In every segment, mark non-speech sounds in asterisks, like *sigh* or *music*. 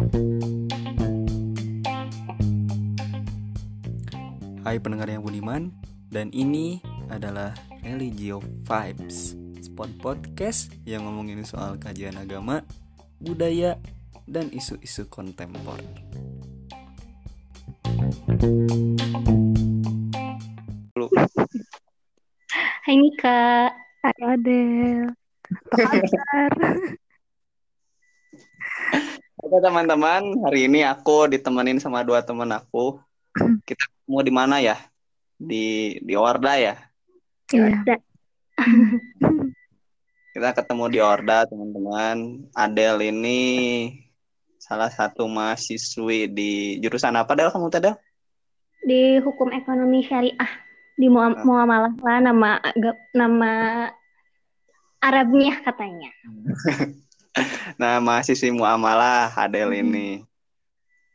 Hai pendengar yang budiman, dan ini adalah Religio Vibes, spot podcast yang ngomongin soal kajian agama, budaya, dan isu-isu kontemporer. Hai Nika. Hai Adel. Apa kabar? *laughs* Oke teman-teman, hari ini aku ditemenin sama dua teman aku. *clears throat* Kita mau di mana ya? Di di Orda ya. Iya. Ada. *laughs* Kita ketemu di Orda teman-teman. Adel ini salah satu mahasiswi di jurusan apa Del kamu tadi? Di hukum ekonomi syariah di Ah. Muamalah lah nama nama Arabnya katanya. *laughs* Nah, mahasiswi muamalah Adel Hmm. ini.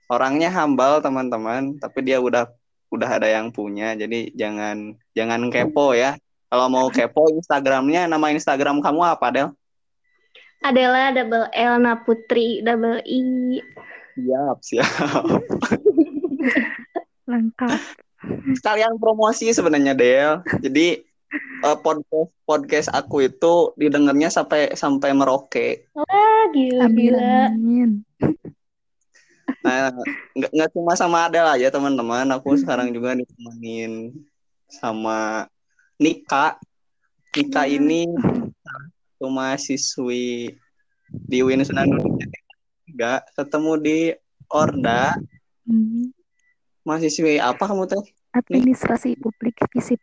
Orangnya humble teman-teman, tapi dia udah udah ada yang punya. Jadi jangan jangan kepo ya. Kalau mau kepo Instagramnya, nama Instagram kamu apa Del? Adalah double L Naputri double I. Siap, siap. *laughs* Lengkap. sekalian promosi sebenarnya Del. Jadi eh, podcast podcast aku itu didengarnya sampai sampai Merauke. Wah gila gila. amin. Nah, nggak nggak cuma sama Adel aja teman-teman. Aku sekarang juga ditemenin sama Nika. Nika ini satu mahasiswi di Gunung Jati. ketemu di Orda. Hmm. Mahasiswi apa kamu teh? Administrasi publik visip.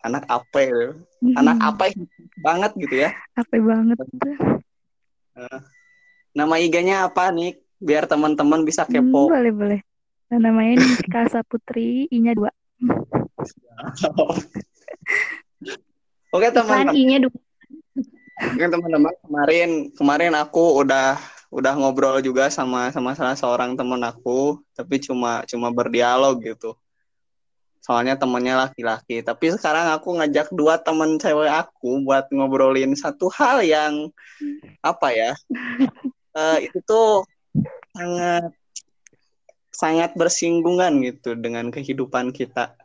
Anak apa? ya? Anak apa yang banget gitu ya? Apa banget. Nama IG-nya apa nih? Biar teman-teman bisa Hmm, kepo. boleh, boleh. Nah, namanya Nika Saputri, I-nya dua. *laughs* Oke teman-teman, I-nya dua. Oke, teman-teman kemarin kemarin aku udah udah ngobrol juga sama sama salah seorang teman aku, tapi cuma cuma berdialog gitu. Soalnya temennya laki-laki. Tapi sekarang aku ngajak dua temen cewek aku buat ngobrolin satu hal yang apa ya? *laughs* eh, itu tuh sangat sangat bersinggungan gitu dengan kehidupan kita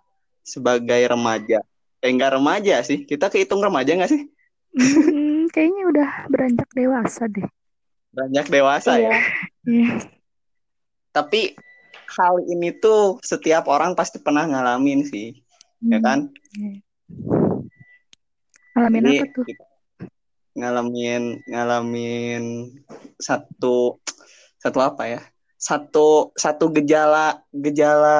sebagai remaja. Eh, enggak remaja sih. Kita kehitung remaja nggak sih? Hmm, kayaknya udah beranjak dewasa deh. Beranjak dewasa ya. Iya. Iya. Tapi hal ini tuh setiap orang pasti pernah ngalamin sih, ya Hmm, kan? iya. Ngalamin Jadi apa tuh? ngalamin ngalamin satu satu apa ya? Satu satu gejala gejala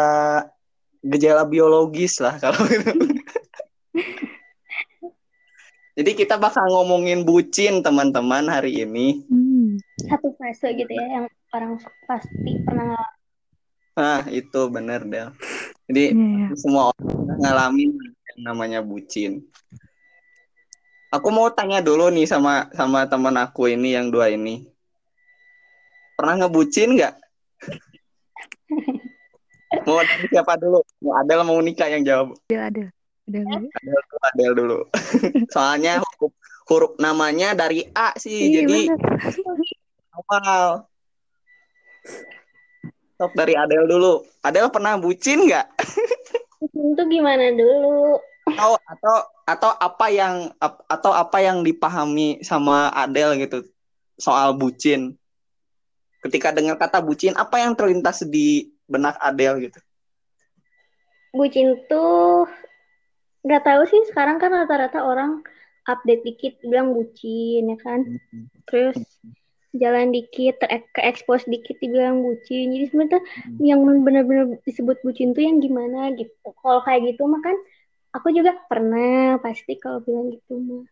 gejala biologis lah *laughs* kalau gitu. Jadi kita bakal ngomongin bucin teman-teman hari ini. Hmm, Satu fase gitu ya yang orang pasti pernah Nah, itu bener Del. Jadi iya, iya. semua orang ngalamin yang namanya bucin. Aku mau tanya dulu nih sama sama teman aku ini yang dua ini. Pernah ngebucin nggak? *laughs* mau dari siapa dulu? Mau Adel mau nikah yang jawab? Adel, Adel. Adel dulu. Adel dulu, Adel dulu. *laughs* Soalnya huruf, huruf namanya dari A sih, Iya, jadi bener. awal. Sok dari Adel dulu. Adel pernah bucin nggak? Itu gimana dulu? atau atau atau apa yang atau apa yang dipahami sama Adele gitu soal bucin ketika dengar kata bucin apa yang terlintas di benak Adele gitu Bucin tuh nggak tahu sih sekarang kan rata-rata orang update dikit bilang bucin ya kan. Terus jalan dikit ter ke expose dikit dibilang bucin. Jadi sebenarnya yang benar-benar disebut bucin tuh yang gimana gitu. Kalau kayak gitu mah kan aku juga pernah pasti kalau bilang gitu mah.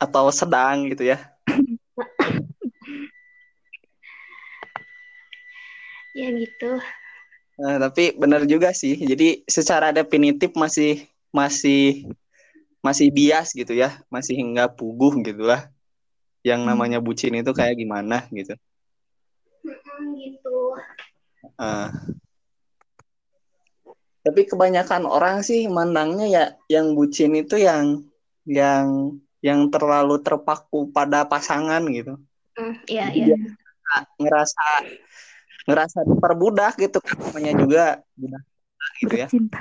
atau sedang gitu ya *laughs* Ya gitu. Nah, tapi benar juga sih jadi secara definitif masih masih masih bias gitu ya masih nggak puguh gitu lah yang Hmm. namanya bucin itu kayak gimana gitu Mm, gitu. Ah. Tapi kebanyakan orang sih mandangnya ya yang bucin itu yang yang yang terlalu terpaku pada pasangan gitu. Mm, iya iya. ngerasa ngerasa diperbudak gitu namanya juga budak gitu ya. Bercinta.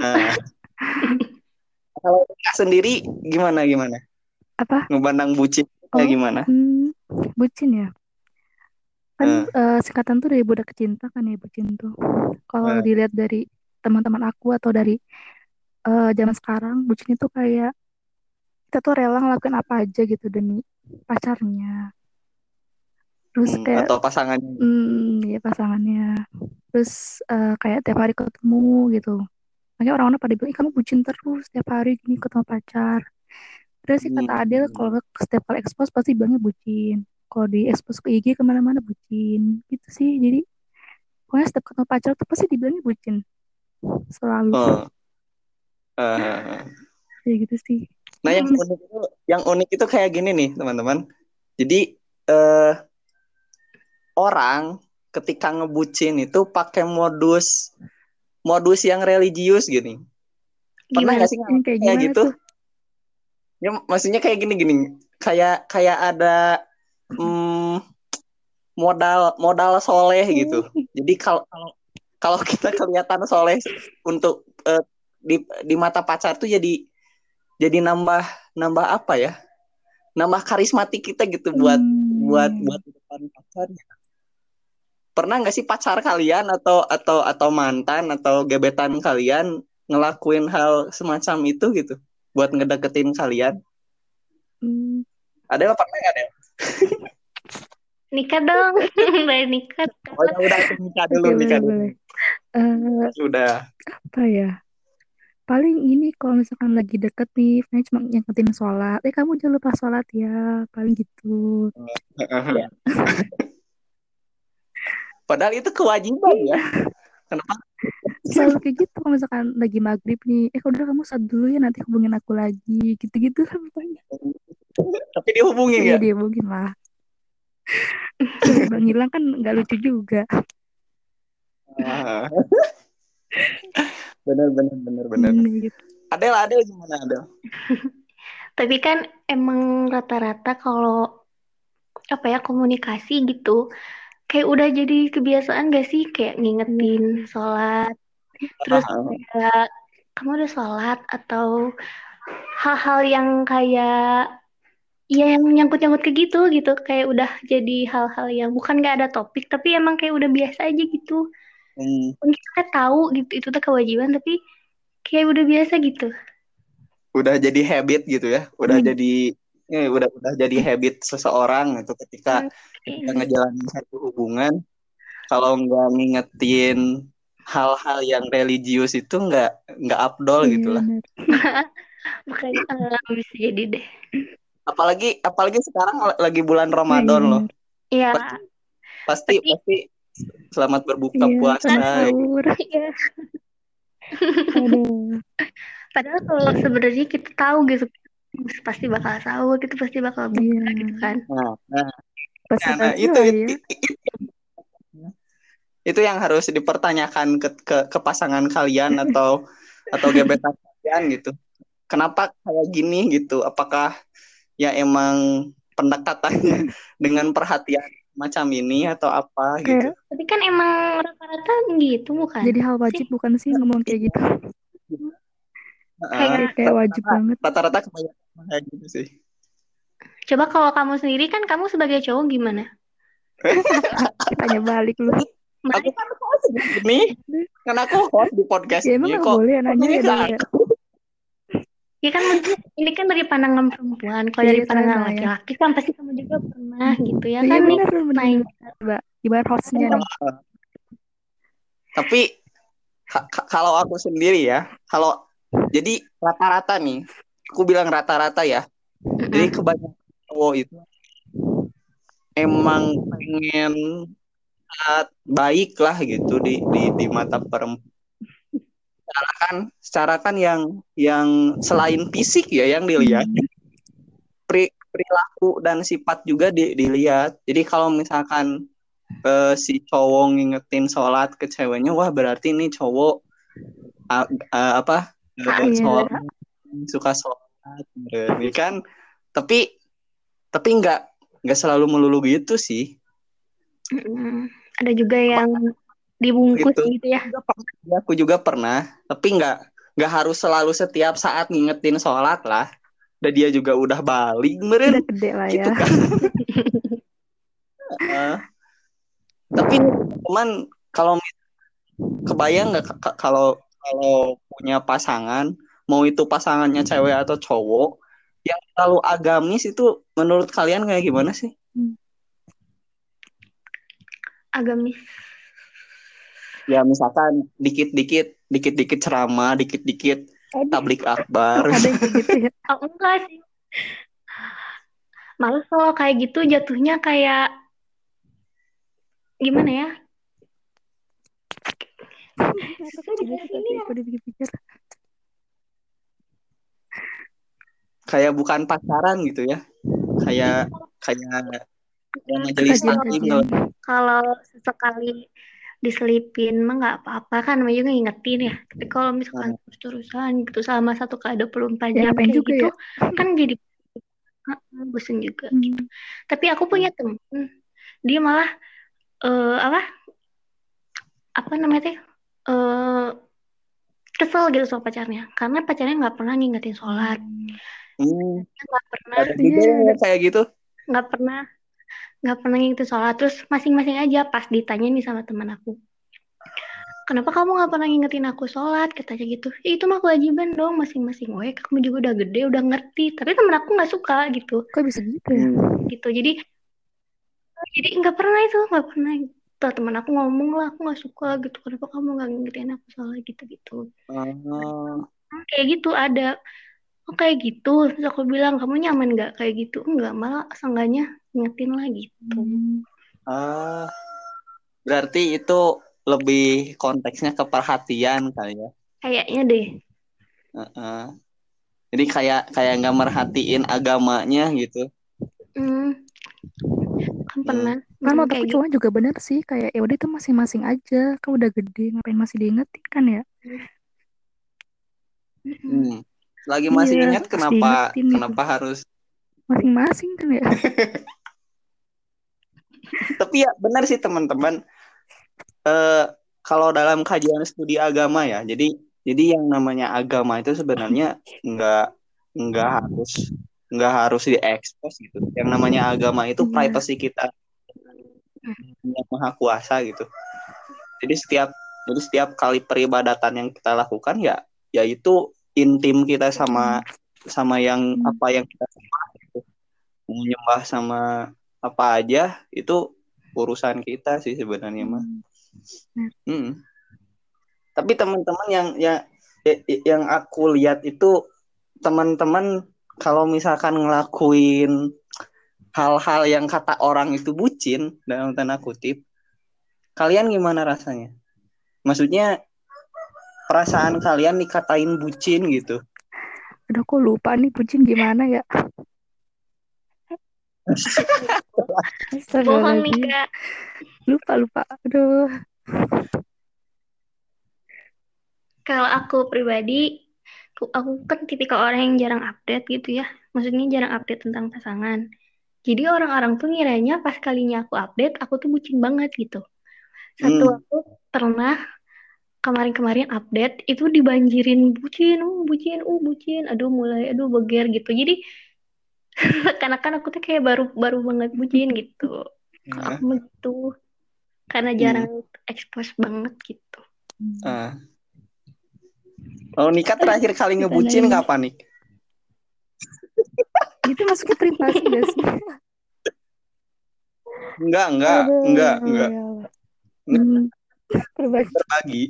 Nah, *laughs* kalau sendiri gimana gimana? Apa? Ngebandang bucin Oh. gimana? Hmm, bucin ya. Kan Hmm. eh, singkatan tuh dari budak cinta kan ya bucin tuh. Kalau Hmm. dilihat dari teman-teman aku atau dari eh, zaman sekarang, bucin itu kayak kita tuh rela ngelakuin apa aja gitu demi pacarnya. Terus Hmm, kayak atau pasangannya? Hmm, ya pasangannya. Terus eh, kayak tiap hari ketemu gitu. Makanya orang-orang pada bilang, "Ih, kamu bucin terus tiap hari gini ketemu pacar. Terus sih kata Hmm. Adele, kalau setiap kali expose pasti bilangnya bucin. Kalau di expose ke IG ke mana-mana bucin. Gitu sih. Jadi pokoknya setiap ketemu pacar tuh pasti dibilangnya bucin. Selalu. Oh. Eh, *laughs* Kayak gitu sih. Nah, yang unik itu, yang unik itu kayak gini nih, teman-teman. Jadi eh, orang ketika ngebucin itu pakai modus modus yang religius gini. Pernah Gimana? nggak sih kayak kayak gitu? tuh? Ya, maksudnya kayak gini-gini. Kayak kayak ada mm, modal modal soleh gitu. Jadi kalau kalau kita kelihatan soleh untuk eh, di di mata pacar tuh jadi jadi nambah nambah apa ya? Nambah karismatik kita gitu buat Hmm. buat buat di depan pacarnya. Pernah nggak sih pacar kalian atau atau atau mantan atau gebetan kalian ngelakuin hal semacam itu gitu buat ngedeketin kalian? Hmm. Ada yang pernah nggak ada? *laughs* Nikah dong. *laughs* Bayar nikah. Oh ya udah nikah dulu Oke, nikah boleh, dulu. boleh. Eh, Udah. apa ya? Paling ini kalau misalkan lagi deket nih, Fanya cuma nyangetin sholat. Eh kamu jangan lupa sholat ya. Paling gitu. *laughs* Ya. Padahal itu kewajiban ya. Kenapa? Selalu kayak gitu kalau misalkan lagi maghrib nih. Eh udah kamu sholat dulu ya nanti hubungin aku lagi. Gitu-gitu lah pokoknya. Tapi dihubungin Iya ya? dia hubungin lah. Bang hilang kan nggak lucu juga. Ah. bener bener bener bener. Hmm, gitu. Adel Adel gimana Adel? Tapi kan emang rata-rata kalau apa ya komunikasi gitu kayak udah jadi kebiasaan gak sih kayak ngingetin sholat terus kayak kamu udah sholat? Atau hal-hal yang kayak ya yang nyangkut-nyangkut ke gitu gitu. Kayak udah jadi hal-hal yang bukan gak ada topik tapi emang kayak udah biasa aja gitu. Hmm, Mungkin kita tahu gitu itu tuh kewajiban tapi kayak udah biasa gitu. Udah jadi habit gitu ya. Udah Hmm. jadi eh, udah udah jadi habit seseorang itu ketika ketika ngejalanin satu hubungan. Kalau nggak ngingetin hal-hal yang religius itu nggak nggak afdol Iya, gitu lah. bener. *laughs* makanya eh, bisa jadi deh Apalagi apalagi sekarang lagi bulan Ramadan Iya, loh. ya Pasti Tapi- pasti selamat berbuka Iya, puasa. selamat sahur. ya Aduh. padahal kalau sebenarnya kita tahu gitu pasti bakal sahur gitu pasti bakal buka Iya. gitu kan Nah, nah, Pasti nah, nah, pasti itu, lah itu, ya. itu, itu yang harus dipertanyakan ke, ke, ke pasangan kalian *laughs* atau atau gebetan kalian gitu. Kenapa kayak gini gitu? Apakah ya emang pendekatannya *laughs* dengan perhatian macam ini atau apa gitu? Kayak tapi kan emang rata-rata gitu bukan jadi hal wajib bukan sih ngomong kayak gitu. Heeh, Kayak, kayak wajib banget. rata-rata kebanyakan kayak gitu sih. coba kalau kamu sendiri kan kamu sebagai cowok gimana *laughs* Tanya balik lu. Aku kan host ini, kan aku host di podcast Ya emang ini kok. boleh nanya ya ya. ya kan maksudnya ini kan dari pandangan perempuan kalau Iya, dari pandangan sama ya. laki-laki kan pasti kamu juga pernah gitu ya Iya kan nih bener bener. main Coba gimana hostnya nih? Tapi ka- ka- kalau aku sendiri ya, kalau jadi rata-rata nih, aku bilang rata-rata ya. Jadi kebanyakan cowok itu emang pengen lihat baik lah gitu di di di mata perempuan. Secara kan, secara kan yang yang selain fisik ya yang dilihat, pri- perilaku dan sifat juga di- dilihat. Jadi kalau misalkan eh, si cowok ngingetin sholat ke ceweknya, wah berarti ini cowok a- a- apa eh, Iya. sholat, suka sholat. Ini kan. Tapi tapi nggak nggak selalu melulu gitu sih Mm-mm. Ada juga yang dibungkus Gitu. gitu ya. juga pernah, ya, aku juga pernah tapi nggak nggak harus selalu setiap saat ngingetin sholat lah dan dia juga udah balik meren Udah gede lah gitu ya. kan *laughs* Heeh. tapi teman kalau kebayang nggak kalau kalau punya pasangan mau itu pasangannya cewek atau cowok yang terlalu agamis itu menurut kalian kayak gimana sih Agamis. ya misalkan dikit-dikit dikit-dikit ceramah dikit-dikit tablik akbar ada gitu ya. Oh, enggak sih. Males kalau kayak gitu jatuhnya kayak gimana ya? Iya kayak bukan pacaran gitu ya kayak kayak kayak majelis taklim. Kalau sesekali diselipin mah nggak apa-apa kan namanya juga ngingetin ya. Tapi kalau misalkan terus-terusan gitu selama satu kali 24 Ya, jam kayak juga gitu ya? kan jadi bosen juga. Hmm. Tapi aku punya temen dia malah eh apa apa namanya teh eh kesel gitu sama pacarnya karena pacarnya nggak pernah ngingetin sholat hmm, nggak pernah ada juga ada. kayak gitu nggak pernah nggak pernah ngingetin sholat. Terus masing-masing aja pas ditanya nih sama teman aku. Kenapa kamu nggak pernah ngingetin aku sholat? Katanya gitu. Ya, itu mah kewajiban dong masing-masing. Oh kamu juga udah gede udah ngerti. Tapi temen aku nggak suka gitu. Kok bisa gitu ya? Hmm. gitu. Jadi jadi nggak pernah itu nggak pernah. Tuh, teman aku ngomong lah aku nggak suka gitu. Kenapa kamu nggak ngingetin aku sholat? Gitu gitu Oh, kayak gitu ada oh kayak gitu. Terus aku bilang kamu nyaman nggak? Kayak gitu. Enggak malah seenggaknya ngingetin lah gitu Hmm. ah, berarti itu lebih konteksnya ke perhatian kali ya. kayaknya deh Heeh. Jadi kayak kayak nggak merhatiin agamanya gitu. hmm. kan pernah Kan menurut kayak aku gitu juga bener sih kayak ya udah itu masing-masing aja. Kan udah gede ngapain masih diingetin kan ya? Mm-mm. Hmm. Lagi masih Iya, ingat kenapa gitu. kenapa harus Masing-masing kan ya? *laughs* tapi ya benar sih teman-teman. Eh kalau dalam kajian studi agama ya jadi jadi yang namanya agama itu sebenarnya nggak nggak harus nggak harus diekspos gitu. Yang namanya agama itu Iya. privacy kita. Yang maha kuasa gitu. Jadi setiap jadi setiap kali peribadatan yang kita lakukan ya yaitu intim kita sama sama yang Hmm. apa yang kita sembah gitu. Mau nyembah sama apa aja itu urusan kita sih sebenarnya mah Hmm. Tapi teman-teman yang yang yang aku lihat itu teman-teman kalau misalkan ngelakuin hal-hal yang kata orang itu bucin dalam tanda kutip, kalian gimana rasanya? Maksudnya perasaan kalian dikatain bucin gitu. Aduh aku lupa nih bucin gimana ya? Bohong nih kak Lupa lupa. Aduh. kalau aku pribadi aku, aku kan tipikal orang yang jarang update gitu ya maksudnya jarang update tentang pasangan jadi orang-orang tuh ngiranya pas kalinya aku update aku tuh bucin banget gitu satu Hmm. aku pernah kemarin-kemarin update itu dibanjirin bucin uh bucin uh bucin aduh mulai aduh beger gitu jadi *laughs* seakan-akan aku tuh kayak baru baru banget bucin gitu Kalau Nah, aku gitu karena jarang expose banget gitu ah. Kalau nikah terakhir kali ngebucin kapan nih? *laughs* Itu masuknya privasi gak sih? Enggak, enggak, Aduh, enggak, enggak. ya Allah. Hmm. Berbagi.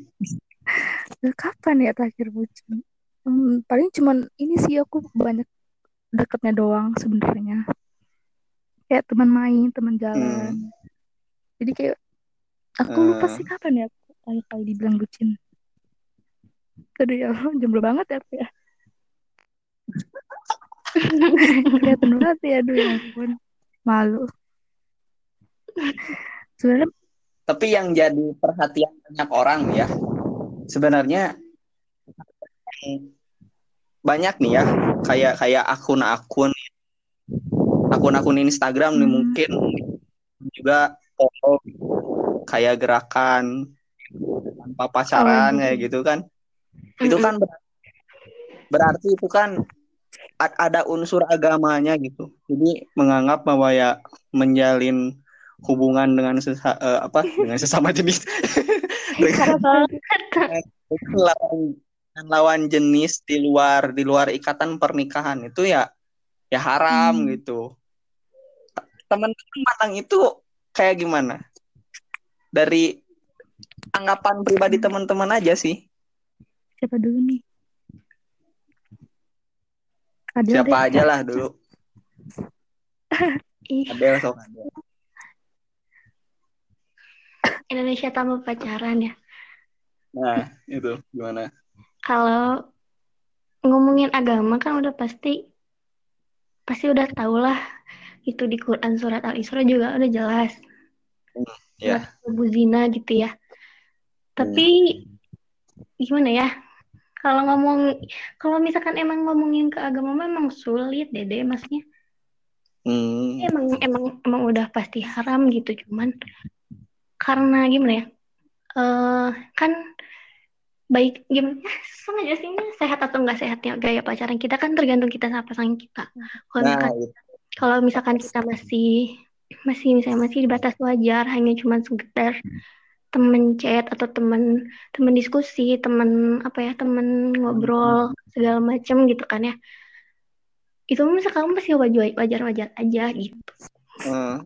Eh, Kapan ya terakhir bucin? Hmm, paling cuman ini sih aku banyak deketnya doang sebenarnya. Kayak teman main, teman jalan. Jadi kayak aku lupa Eh. sih kapan ya aku terakhir kali dibilang bucin. Aduh ya jomblo banget ya aku ya. Kelihatan banget ya, aduh ya ampun. Malu. Sebenarnya Tapi yang jadi perhatian banyak orang ya, sebenarnya banyak nih ya, kayak kayak akun-akun akun-akun Instagram nih Hmm. mungkin. Juga foto kayak gerakan tanpa pacaran Oh, kayak gitu kan. Itu kan ber- berarti itu kan ada unsur agamanya gitu. Jadi menganggap bahwa ya menjalin hubungan dengan sesa, eh, apa? Dengan sesama jenis. *laughs* Dengan, dengan lawan dengan lawan jenis di luar di luar ikatan pernikahan itu ya ya haram Hmm. gitu teman-teman matang itu kayak gimana dari anggapan pribadi teman-teman aja sih Siapa dulu nih? Adel siapa deh. aja lah dulu *laughs* Adel sok Adel. Indonesia tanpa pacaran ya. nah itu gimana Kalau ngomongin agama kan udah pasti pasti udah tau lah itu di Quran surat Al-Isra juga udah jelas. ya Abu zina gitu ya. Tapi gimana ya? Kalau ngomong kalau misalkan emang ngomongin ke agama memang sulit dede maksudnya. hmm. emang emang emang udah pasti haram gitu cuman karena gimana ya eh kan baik gimana? *laughs* Susah aja sih ini sehat atau enggak sehatnya gaya pacaran kita kan tergantung kita sama pasangan kita. Kalau nah misalkan itu. kalau misalkan kita masih masih misalnya masih di batas wajar hanya cuma sekedar temen chat atau temen temen diskusi temen apa ya temen ngobrol segala macem gitu kan ya. Itu misalkan masih wajar wajar wajar aja gitu. Eh,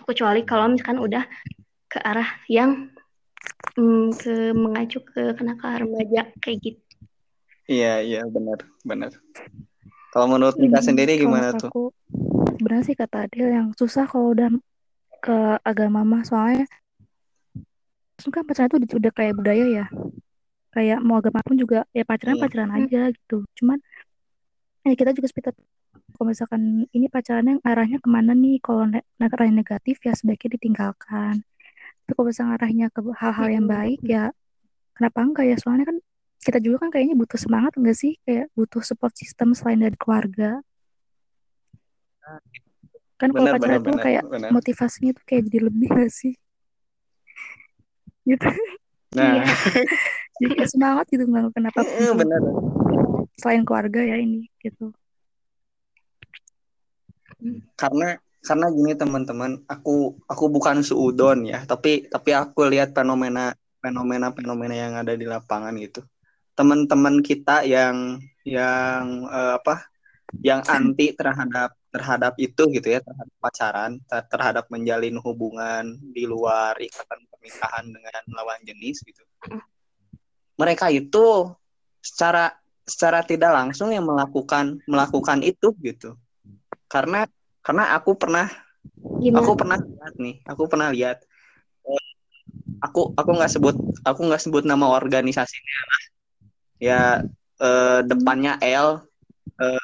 kecuali kalau misalkan udah ke arah yang mm, ke mengacu ke kenakalan remaja kayak gitu. iya iya benar benar kalau menurut Nika Hmm, sendiri gimana tuh Aku, sebenarnya sih kata Adel yang susah kalau udah ke agama mah soalnya kan pacaran itu udah, udah kayak budaya ya. Kayak mau agama pun juga ya pacaran Hmm. pacaran aja gitu. Cuman ya kita juga seperti kalau misalkan ini pacarannya arahnya ke mana nih kalau ne arahnya negatif ya sebaiknya ditinggalkan. Tapi kalau misalnya arahnya ke hal-hal yang baik ya kenapa enggak ya? Soalnya kan kita juga kan kayaknya butuh semangat enggak sih? Kayak butuh support system selain dari keluarga. Kan kalau benar pacaran benar tuh benar kayak benar. motivasinya tuh kayak jadi lebih *laughs* gak sih? Gitu. Iya. nah jadi kayak semangat gitu nggak kenapa eh, benar. selain keluarga ya ini gitu. Karena karena gini teman-teman aku aku bukan seudon ya tapi tapi aku lihat fenomena fenomena fenomena yang ada di lapangan gitu. Teman-teman kita yang yang eh, apa yang anti terhadap terhadap itu gitu ya terhadap pacaran ter- terhadap menjalin hubungan di luar ikatan pernikahan dengan lawan jenis gitu. Mereka itu secara secara tidak langsung yang melakukan melakukan itu gitu. Karena karena aku pernah Gimana? aku pernah lihat nih aku pernah lihat Eh, aku aku nggak sebut aku nggak sebut nama organisasinya lah. Ya eh, depannya L eh,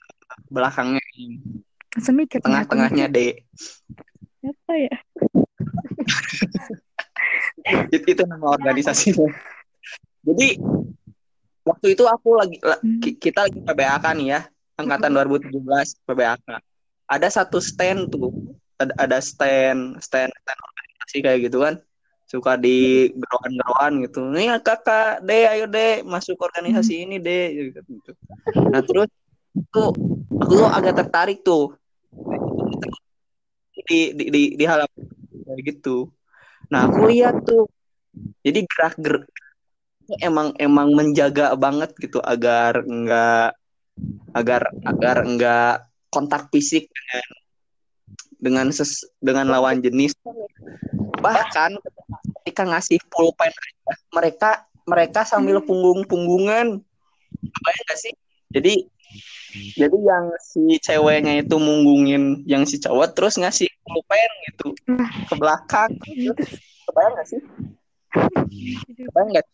belakangnya semikir nih. tengah-tengahnya D. Apa ya? *laughs* Itu, itu nama organisasinya. Jadi waktu itu aku lagi la- Hmm. ki- kita lagi PBAK nih ya angkatan 2017 PBAK ada satu stand tuh. Ada, ada stand stand stand organisasi kayak gitu kan. Suka di gerokan-gerokan gitu. Nih kakak deh ayo deh masuk organisasi ini deh gitu. nah terus tuh aku tuh agak tertarik tuh. Di di di, di halaman kayak gitu. Nah aku lihat tuh. Jadi gerak gerak. Emang emang menjaga banget gitu agar enggak agar agar enggak kontak fisik dengan dengan ses, dengan lawan jenis. Bahkan ketika ngasih pulpen mereka mereka sambil punggung punggungan bayang gak sih? Jadi jadi yang si ceweknya itu munggungin yang si cowok terus ngasih pulpen gitu ke belakang. Kebayang gak sih? Kebayang gak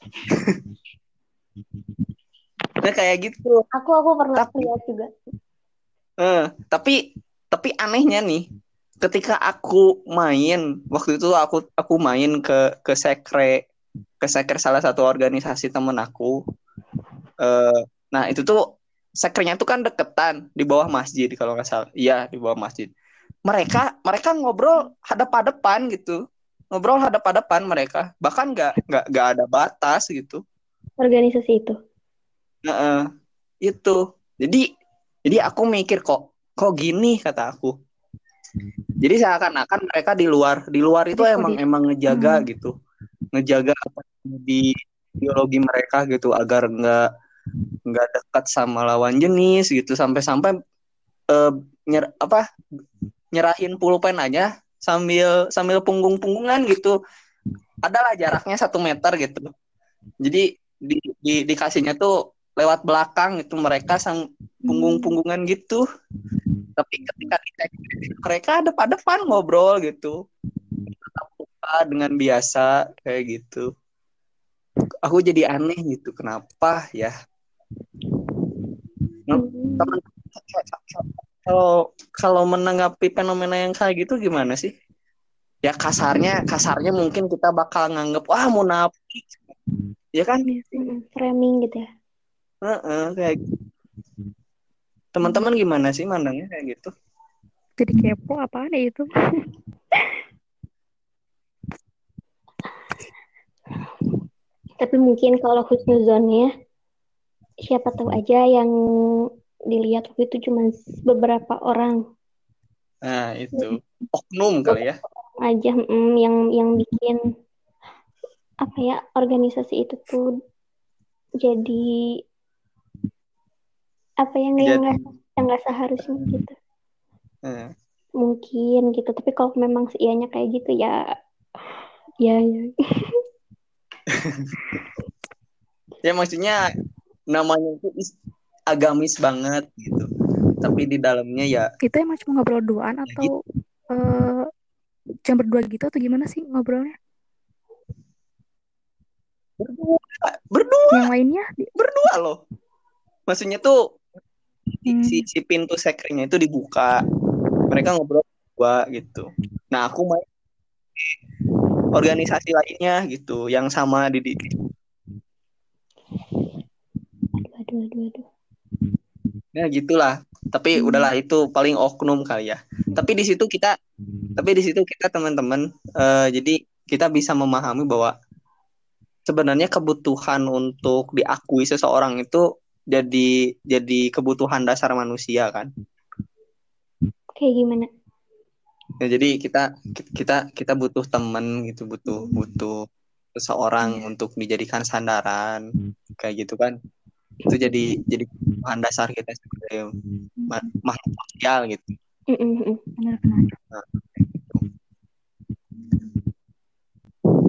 nah kayak gitu. Aku aku pernah lihat juga. Eh, tapi tapi anehnya nih, ketika aku main waktu itu aku aku main ke ke sekre ke sekre salah satu organisasi temen aku. Eh, nah itu tuh sekrenya tuh kan deketan di bawah masjid kalau nggak salah. Iya di bawah masjid. mereka mereka ngobrol hadap-hadapan gitu ngobrol hadap-hadapan mereka bahkan nggak nggak nggak ada batas gitu organisasi itu nah, itu jadi jadi aku mikir kok kok gini? kata aku. Jadi seakan-akan mereka di luar di luar itu Jadi, emang di- emang ngejaga Hmm. gitu. Ngejaga apa di biologi mereka gitu agar nggak nggak dekat sama lawan jenis gitu. Sampai-sampai eh, nyer apa nyerahin pulpen aja sambil sambil punggung-punggungan gitu. Adalah jaraknya satu meter gitu. Jadi di, di dikasihnya tuh lewat belakang itu mereka sang punggung-punggungan gitu. Tapi ketika dicek mereka ada depan ngobrol gitu. Muka dengan biasa kayak gitu. Aku jadi aneh gitu kenapa ya? Teman kalau kalau menanggapi fenomena yang kayak gitu gimana sih? Ya kasarnya kasarnya mungkin kita bakal nganggep wah munafik ya kan? Framing gitu ya Heeh, kayak gitu. teman-teman gimana sih mandangnya kayak gitu Jadi kepo apaan ya itu? tapi mungkin kalau husnuzonnya siapa tahu aja yang dilihat waktu itu cuma beberapa orang nah itu oknum kali ya aja mm, yang yang bikin apa ya organisasi itu tuh jadi apa yang nggak yang nggak seharusnya gitu Heeh. mungkin gitu tapi kalau memang seianya kayak gitu ya ya ya *laughs* ya maksudnya namanya itu is- agamis banget gitu tapi di dalamnya ya Itu emang cuma ngobrol duaan atau eh cuma berdua gitu atau gimana sih ngobrolnya? berdua berdua Yang lainnya? berdua loh maksudnya tuh. Si si pintu sekretnya itu dibuka. Mereka ngobrol berdua gitu. Nah aku main organisasi lainnya gitu yang sama di, di aduh aduh aduh. Ya gitulah. Tapi Hmm. udahlah itu paling oknum kali ya. Tapi di situ kita tapi di situ kita teman-teman eh, jadi kita bisa memahami bahwa sebenarnya kebutuhan untuk diakui seseorang itu jadi jadi kebutuhan dasar manusia kan kayak gimana Ya, jadi kita kita kita butuh temen gitu, butuh butuh seseorang untuk dijadikan sandaran kayak gitu kan. Itu jadi jadi kebutuhan dasar kita sebagai ma- makhluk sosial gitu. Benar-benar.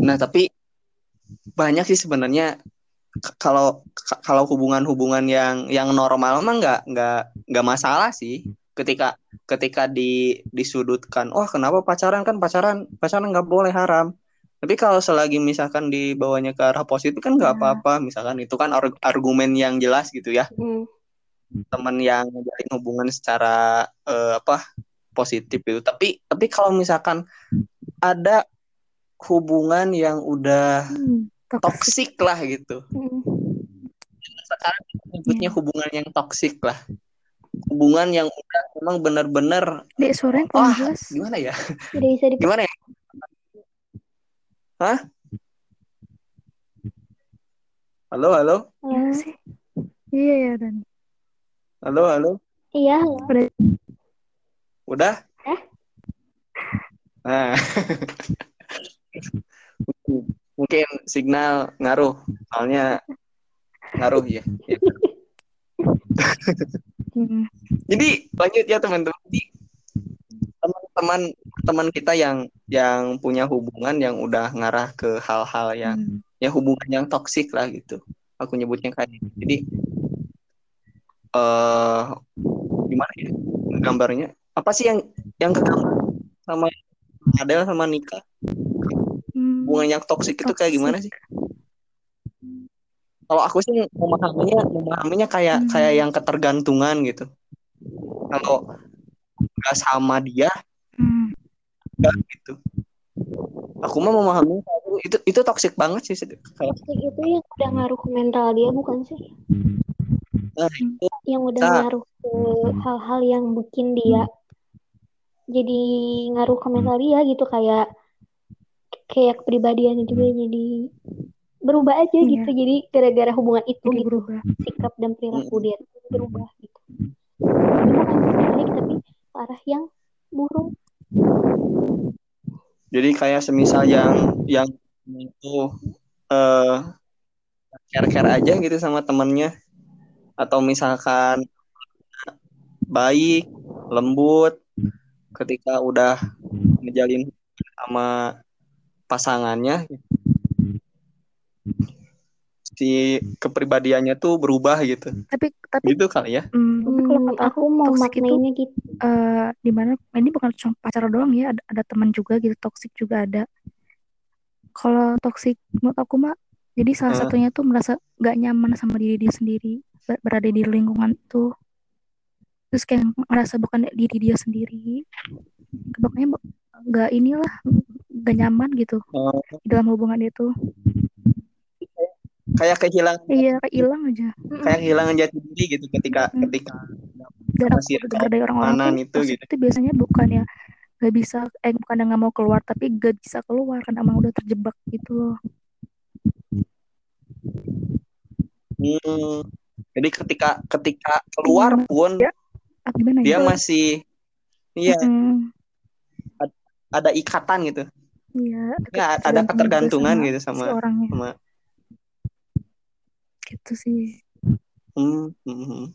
Nah, tapi banyak sih sebenarnya kalau kalau hubungan-hubungan yang yang normal mah nggak nggak nggak masalah sih ketika ketika di disudutkan oh kenapa pacaran kan pacaran pacaran nggak boleh haram tapi kalau selagi misalkan dibawanya ke arah positif kan nggak Nah. apa-apa misalkan itu kan arg- argumen yang jelas gitu ya Mm. teman yang menjalin hubungan secara eh, apa positif itu tapi tapi kalau misalkan ada hubungan yang udah Hmm. Toksik lah gitu. Mm. sekarang nyebutnya hubungan yang toksik lah. Hubungan yang udah memang benar-benar Dek, suaranya kurang wah jelas. gimana ya? Tidak bisa di gimana ya? Hah? Halo halo? Iya sih. Iya ya dan. Halo halo? Iya, udah. Udah? Eh? nah *laughs* mungkin signal ngaruh soalnya ngaruh ya, ya. hmm, Jadi lanjut ya teman-teman. Jadi, Teman-teman teman kita yang yang punya hubungan yang udah ngarah ke hal-hal yang hmm. ya hubungan yang toksik lah gitu. Aku nyebutnya kayak gitu. Jadi eh gimana ya gambarnya? Apa sih yang yang kegambar sama Adel sama Nika? Hmm, Hubungan yang toksik itu kayak gimana sih? Kalau aku sih memahaminya memahaminya kayak Hmm. kayak yang ketergantungan gitu. Kalau nggak sama dia hmm. enggak gitu. Aku mah memahami itu itu toksik banget sih toxic itu yang udah ngaruh ke mental dia bukan sih? nah, itu Yang udah Bisa. ngaruh ke hal-hal yang bikin dia jadi ngaruh ke mental dia gitu kayak kayak kepribadiannya juga jadi berubah aja Iya. gitu. Jadi gara-gara hubungan itu Jadi gitu berubah. sikap dan perilaku dia berubah gitu. Jadi bukan baik tapi arah yang buruk. Jadi kayak semisal yang yang itu eh care-care aja gitu sama temennya. Atau misalkan baik, lembut ketika udah ngejalin sama pasangannya si kepribadiannya tuh berubah gitu. Tapi tapi Gitu kali ya. hmm, tapi kalau kata aku mau toxic itu gitu eh di mana ini bukan cuma pacar doang ya, ada, ada teman juga gitu, toxic juga ada. Kalau toxic menurut aku mah jadi salah Hmm. satunya tuh merasa gak nyaman sama diri dia sendiri, ber- berada di lingkungan itu. Terus kayak merasa bukan diri dia sendiri. Pokoknya gak inilah gak nyaman gitu di dalam hubungan itu. kayak kehilangan Iya, kayak hilang aja. kayak kehilangan jati diri gitu ketika Hmm. ketika Masih dari orang-orang itu gitu. itu biasanya bukan ya gak bisa eh bukan nggak mau keluar tapi gak bisa keluar karena emang udah terjebak gitu loh. Hmm. Jadi ketika ketika keluar Iya. pun Ya. Gimana dia ya? masih iya Mm-mm. Ada ikatan gitu. Iya, Ya, ada ketergantungan sama gitu sama orangnya sama gitu sih. hmm, hmm, hmm.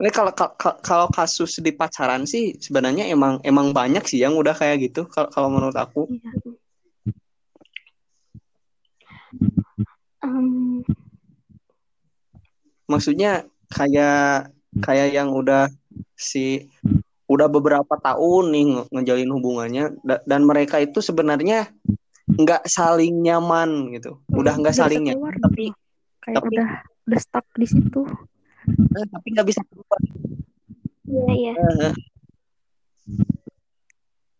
Ini kalau kalau kalau kasus di pacaran sih sebenarnya emang emang banyak sih yang udah kayak gitu kalau kalau menurut aku. Iya. Em, Maksudnya kayak kayak yang udah si udah beberapa tahun nih nge- ngejalin hubungannya da- dan mereka itu sebenarnya nggak saling nyaman gitu. Udah nggak saling nyaman tapi kayak tapi- udah udah stuck di situ. eh, tapi nggak bisa keluar. iya iya Eh,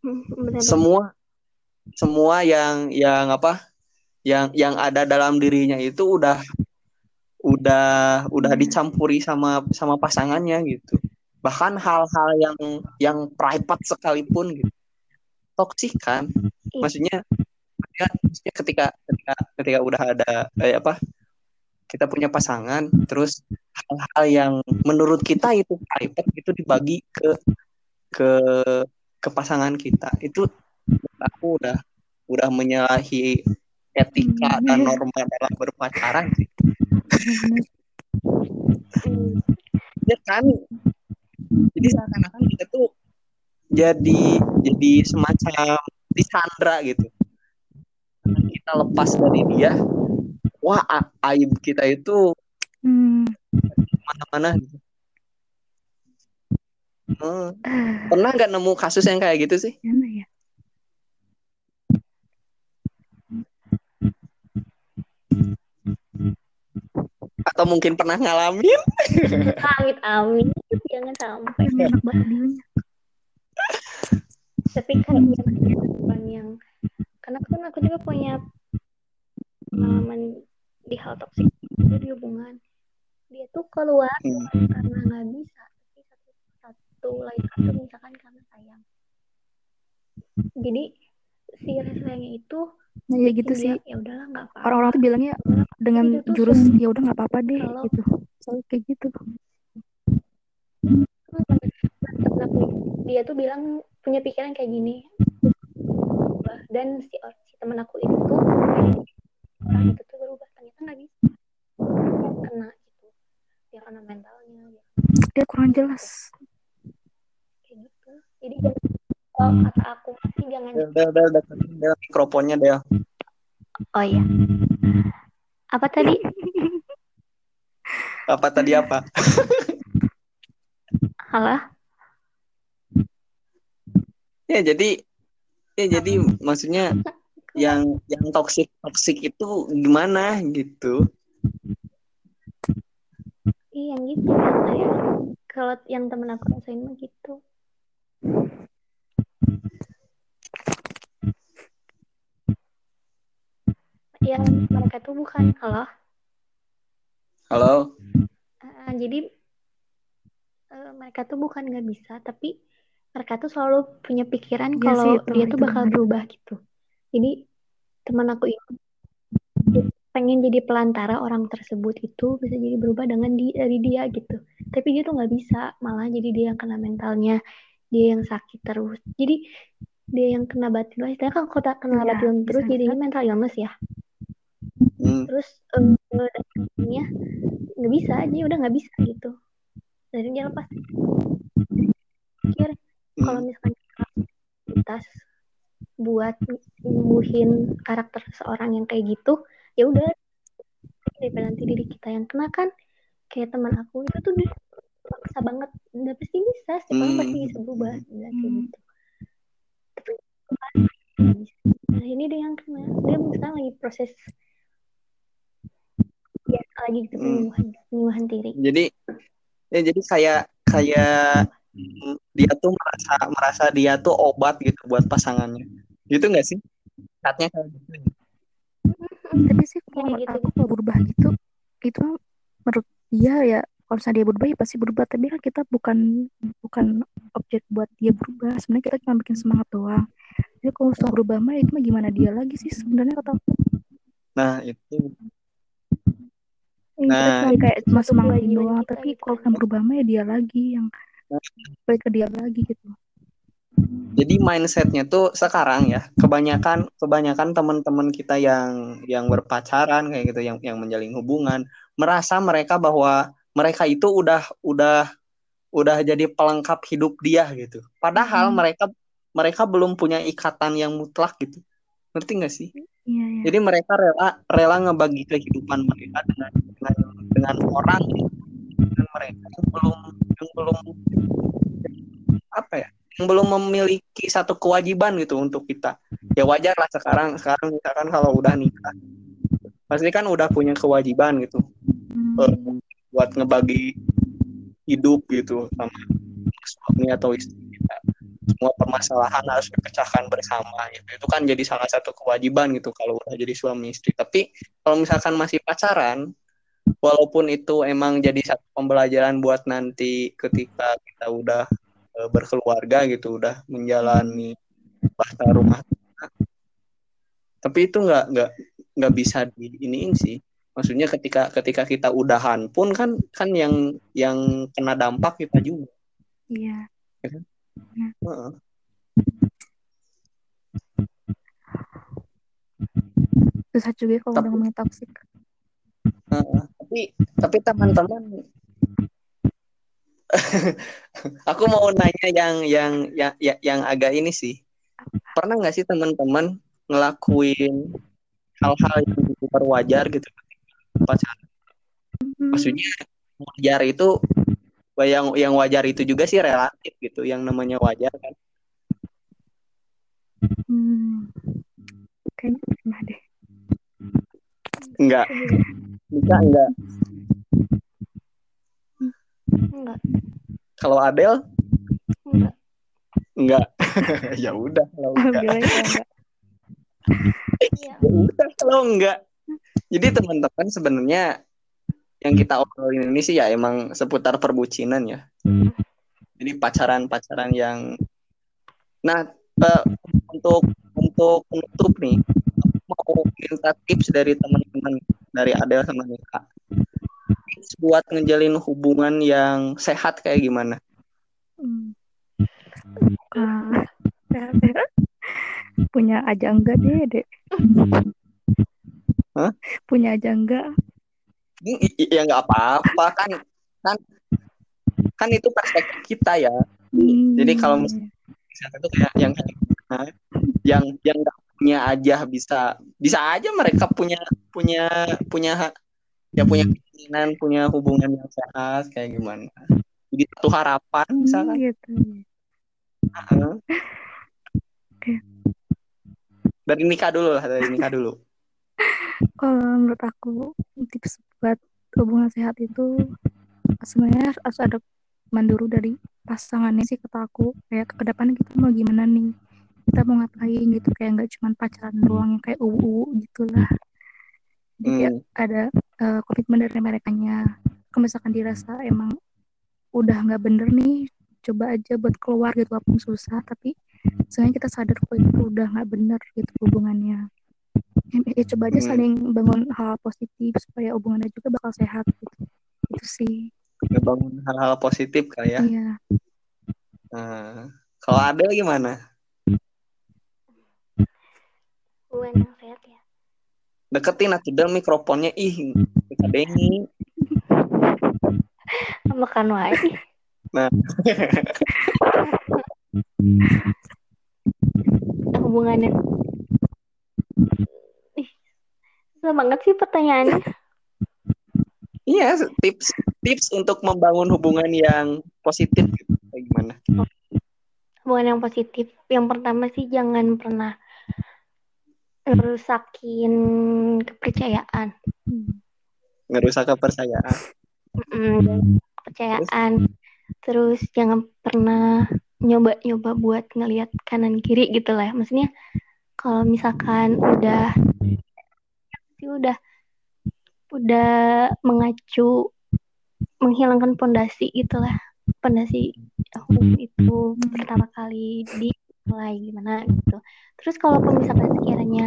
Hmm, benar-benar semua semua yang yang apa yang yang ada dalam dirinya itu udah udah udah Iya. dicampuri sama sama pasangannya gitu bahkan hal-hal yang yang private sekalipun gitu toksik kan Iya. maksudnya ya, maksudnya ketika ketika ketika udah ada eh, apa kita punya pasangan terus hal-hal yang menurut kita itu private itu dibagi ke ke ke pasangan kita itu aku udah udah menyalahi etika Hmm. dan norma dalam berpacaran. Hmm, *laughs* ya kan jadi seakan-akan kita tuh jadi jadi semacam disandra gitu kita lepas dari dia wah aib kita itu Hmm. mana-mana gitu Hmm. pernah nggak nemu kasus yang kayak gitu sih Gimana ya? Atau mungkin pernah ngalamin? *laughs* Amit amin jangan sampai Yang enak banget tapi kayaknya bukan yang karena kan aku juga punya pengalaman di hal toksik itu di hubungan. Dia tuh keluar Hmm. karena nggak bisa. Tapi satu satu lain satu misalkan karena sayang. Jadi si rasa sayangnya itu Nah ya gitu sih. ya udahlah nggak apa-apa Orang-orang tuh bilangnya dengan Itu jurus ya udah nggak apa-apa deh Kalau- gitu. Selalu kayak gitu. dia tuh bilang punya pikiran kayak gini dan si si temen aku itu tuh orang itu tuh berubah ternyata nggak bisa kena gitu dia kena mentalnya dia Dia kurang jelas. kayak gitu jadi jangan- kalau kata aku. Sih jangan. Udah udah udah Del mikrofonnya Del oh iya. Apa tadi? *laughs* Apa tadi apa? *laughs* Halah ya jadi ya jadi maksudnya yang yang toksik toksik itu gimana gitu? Iya yang gitu yang saya kalau yang temen aku rasain mah gitu yang mereka tuh bukan halo Halo. Uh, jadi uh, mereka tuh bukan nggak bisa, tapi mereka tuh selalu punya pikiran Iya kalau sih, itu- dia itu tuh bakal benar. berubah gitu. Jadi teman aku itu pengen jadi pelantara orang tersebut itu bisa jadi berubah dengan di, dari dia gitu. Tapi dia tuh nggak bisa, malah jadi dia yang kena mentalnya, dia yang sakit terus. Jadi dia yang kena batin istilahnya kan kalau tak kena Iya, batin terus jadinya mental illness ya. Hmm. Terus eh dan akhirnya nggak bisa aja udah nggak bisa gitu. Dan dia lepas pikir kalau Hmm. misalkan kita buat nyembuhin karakter seseorang yang kayak gitu ya udah daripada nanti diri kita yang kena kan kayak teman aku itu tuh dia maksa banget udah pasti bisa setiap orang Hmm. pasti bisa berubah kayak Hmm. gitu tapi nah ini dia yang kena dia sekarang lagi proses lagi gitu Hmm. penyembuhan penyembuhan diri Jadi ya jadi kayak kayak dia tuh merasa merasa dia tuh obat gitu buat pasangannya. Gitu nggak sih? Katanya kayak gitu. Tapi sih kalau gitu. aku kalau berubah gitu, itu menurut dia ya kalau misalnya dia berubah ya pasti berubah. Tapi kan kita bukan bukan objek buat dia berubah. Sebenarnya kita cuma bikin semangat doang. Jadi kalau soal berubah mah itu mah gimana dia lagi sih sebenarnya kata aku. Nah, itu Nah. cuma kayak cuma Satu semangatin kewajiban doang. Tapi gitu. kalau yang berubah ya dia lagi yang balik ke dia lagi gitu. jadi mindsetnya tuh sekarang ya kebanyakan kebanyakan teman-teman kita yang yang berpacaran kayak gitu yang yang menjalin hubungan merasa mereka bahwa mereka itu udah udah udah jadi pelengkap hidup dia gitu. Padahal Hmm. mereka mereka belum punya ikatan yang mutlak gitu. Ngerti nggak sih? Iya ya. Jadi mereka rela rela ngebagi kehidupan mereka dengan dengan, dengan orang dengan mereka yang belum yang belum apa ya yang belum memiliki satu kewajiban gitu untuk kita. Ya wajar lah sekarang sekarang misalkan kalau udah nikah pasti kan udah punya kewajiban gitu Hmm. buat ngebagi hidup gitu sama suami atau istri. Semua permasalahan harus dipecahkan bersama gitu. Itu kan jadi salah satu kewajiban gitu kalau udah jadi suami istri. Tapi kalau misalkan masih pacaran, walaupun itu emang jadi satu pembelajaran buat nanti ketika kita udah eh, berkeluarga gitu, udah menjalani bahasa rumah. Tapi itu nggak nggak nggak bisa diiniin sih. Maksudnya ketika ketika kita udahan pun kan kan yang yang kena dampak kita juga. Iya. Heeh. Susah juga kalau Tapi- udah ngomongin toxic. Heeh. tapi tapi teman-teman *laughs* aku mau nanya yang yang yang yang, yang agak ini sih pernah nggak sih teman-teman ngelakuin hal-hal yang di luar wajar gitu pacaran Hmm. maksudnya wajar itu yang yang wajar itu juga sih relatif gitu yang namanya wajar kan. Hmm. Kayaknya pernah deh. enggak. Bisa enggak? Enggak. Kalau Adel enggak. Enggak. *laughs* Ya udah kalau enggak. Ya enggak. iya *laughs* ya udah kalau enggak. Jadi teman-teman sebenarnya yang kita obrolin ini sih ya emang seputar perbucinan ya jadi pacaran-pacaran yang nah eh, untuk untuk penutup nih aku mau minta tips dari teman-teman dari Adel sama Nika tips buat ngejalin hubungan yang sehat kayak gimana Hmm. Ah, punya aja enggak deh, dek. Hah? Punya aja enggak. Ya nggak apa-apa kan kan kan itu perspektif kita ya Hmm. Jadi kalau mis- misalnya itu kayak yang yang yang nggak punya aja bisa bisa aja mereka punya punya punya ya punya keinginan punya hubungan yang sehat kayak gimana jadi satu harapan Hmm, misalkan gitu. Heeh. *laughs* Oke. dari nikah dulu lah dari nikah dulu Kalau menurut aku tips buat hubungan sehat itu sebenarnya harus ada manduru dari pasangannya sih kata aku kayak ke depan kita mau gimana nih kita mau ngapain gitu kayak nggak cuma pacaran doang yang kayak uu gitu lah Jadi kayak ada uh, komitmen dari mereka nya. Kalau misalkan dirasa emang udah nggak bener nih, coba aja buat keluar gitu walaupun susah. Tapi sebenarnya kita sadar kok itu udah nggak bener gitu hubungannya. Ya, ya coba aja Hmm. saling bangun hal positif supaya hubungannya juga bakal sehat gitu. Itu sih. ngebangun hal-hal positif kali ya Iya. nah, kalau ada gimana hubungan yang sehat ya deketin atuh Del mikrofonnya ih kadengi makan wae Nah. *laughs* hubungannya susah banget sih pertanyaannya iya tips tips untuk membangun hubungan yang positif. Kayak gimana? Hubungan yang positif. Yang pertama sih jangan pernah ngerusakin kepercayaan. Ngerusak kepercayaan. Mm-mm, kepercayaan. Terus jangan pernah nyoba-nyoba buat ngelihat kanan kiri gitu lah. Maksudnya kalau misalkan udah sih udah udah mengacu menghilangkan pondasi gitulah pondasi hubungan itu pertama kali dimulai gimana gitu. Terus kalau misalkan sekiranya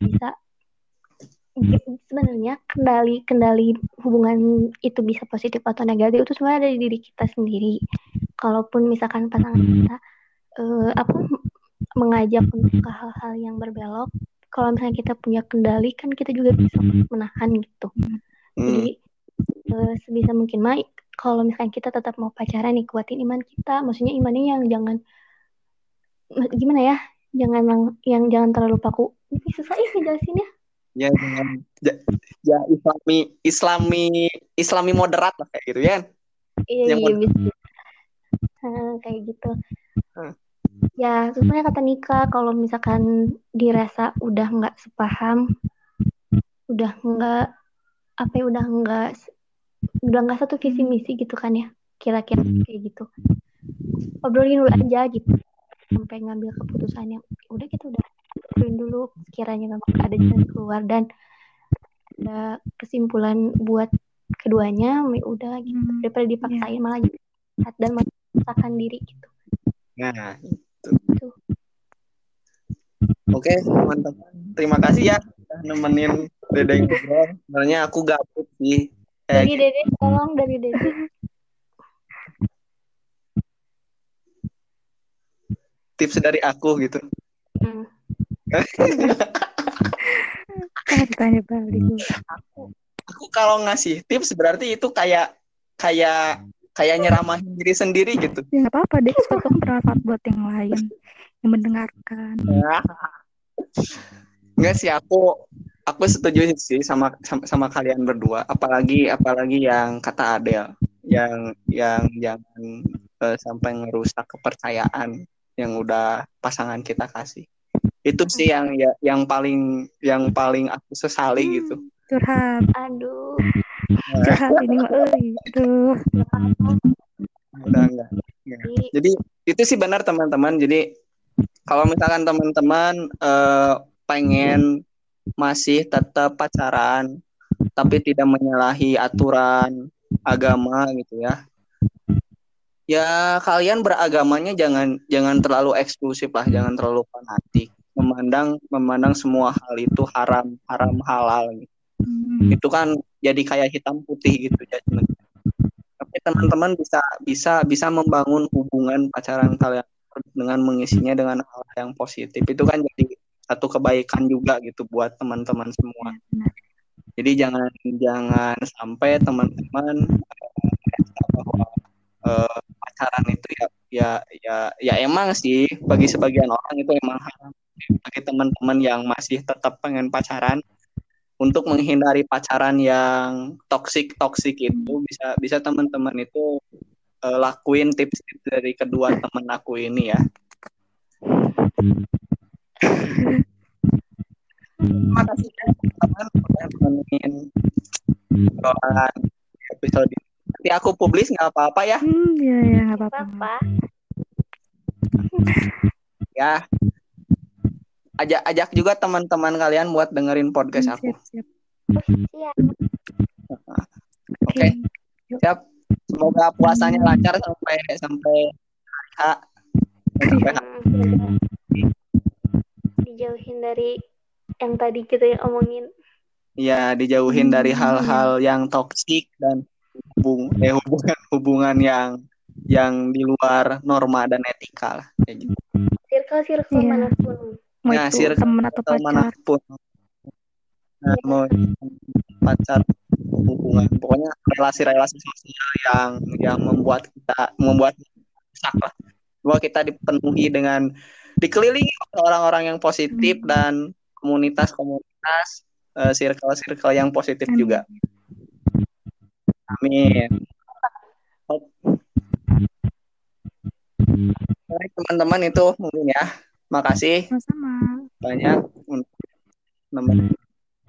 bisa sebenarnya kendali kendali hubungan itu bisa positif atau negatif itu sebenarnya ada di diri kita sendiri. Kalaupun misalkan pasangan kita eh, apa mengajak untuk ke hal-hal yang berbelok kalau misalnya kita punya kendali kan kita juga bisa menahan gitu hmm. jadi eh, sebisa mungkin mah kalau misalkan kita tetap mau pacaran nih kuatin iman kita maksudnya imannya yang jangan gimana ya jangan yang, yang jangan terlalu paku ini susah ih ngejelasinnya ya jangan ja, ya islami islami islami moderat lah kayak gitu ya Iya, Yang iya mau- bisa. Nah, kayak gitu. Hmm. Ya, sebenarnya kata Nika, kalau misalkan dirasa udah nggak sepaham, udah nggak apa ya, udah nggak udah nggak satu visi misi gitu kan ya, kira-kira kayak gitu. Obrolin dulu aja gitu, sampai ngambil keputusan yang udah kita udah obrolin dulu, sekiranya memang ada jalan keluar dan ada kesimpulan buat keduanya, ya udah gitu Hmm. daripada dipaksain malah jadi jahat dan memaksakan diri gitu. nah Gitu. Oke teman-teman terima kasih ya nemenin Dede ngobrol sebenarnya aku gabut sih kayak Dari Dede, tolong dari Dede. tips dari aku gitu Hmm. *laughs* Balik gue. aku kalau ngasih tips berarti itu kayak kayak kayak nyeramahin diri sendiri gitu Ya nggak apa-apa deh, sesuatu yang bermanfaat buat yang lain yang mendengarkan. Enggak sih aku aku setuju sih sama, sama sama kalian berdua apalagi apalagi yang kata Adel yang yang jangan eh, sampai ngerusak kepercayaan yang udah pasangan kita kasih itu sih yang ya, yang paling yang paling aku sesali gitu Curhat, Aduh. curhat ini mah euy. Aduh. Jadi, itu sih benar teman-teman. Jadi kalau misalkan teman-teman eh, pengen masih tetap pacaran tapi tidak menyalahi aturan agama gitu ya. Ya kalian beragamanya jangan jangan terlalu eksklusif lah, jangan terlalu fanatik. Memandang memandang semua hal itu haram, haram halal gitu. Hmm. Itu kan jadi kayak hitam putih gitu judgement tapi teman-teman bisa bisa bisa membangun hubungan pacaran kalian dengan mengisinya dengan hal yang positif. Itu kan jadi satu kebaikan juga gitu buat teman-teman semua. Jadi jangan jangan sampai teman-teman bahwa eh, pacaran itu ya ya ya ya emang sih bagi sebagian orang itu emang bagi teman-teman yang masih tetap pengen pacaran untuk menghindari pacaran yang toksik toksik itu bisa bisa teman-teman itu eh, lakuin tips-tips dari kedua teman aku ini ya. Terima kasih ya, teman-teman udah nemenin obrolan episode ini. Nanti aku publis nggak apa-apa ya. Hmm, ya ya nggak apa-apa. apa? ya ajak ajak juga teman-teman kalian buat dengerin podcast aku. siap siap Iya. Oke, siap. Semoga puasanya lancar sampai sampai H. Sampai H. Hmm, dijauhin dari yang tadi kita omongin. Ya, dijauhin dari Hmm, hal-hal yang toksik dan hubung eh, hubungan hubungan yang yang di luar norma dan etika lah. Kayak gitu. Circle-circle Iya. mana pun. Mau Nah, itu teman atau pacar mana pun. Nah, mau pacar hubungan, pokoknya relasi-relasi sosial yang yang membuat kita membuat rusak lah. Bahwa kita dipenuhi dengan dikelilingi orang-orang yang positif Hmm. dan komunitas-komunitas eh, circle-circle yang positif Amin. juga. Amin. Baik, teman-teman itu mungkin ya. Makasih sama-sama banyak untuk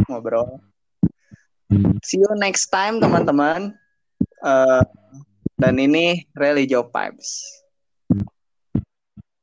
ngobrol. See you next time teman-teman. Eh, dan ini Religio Pipes.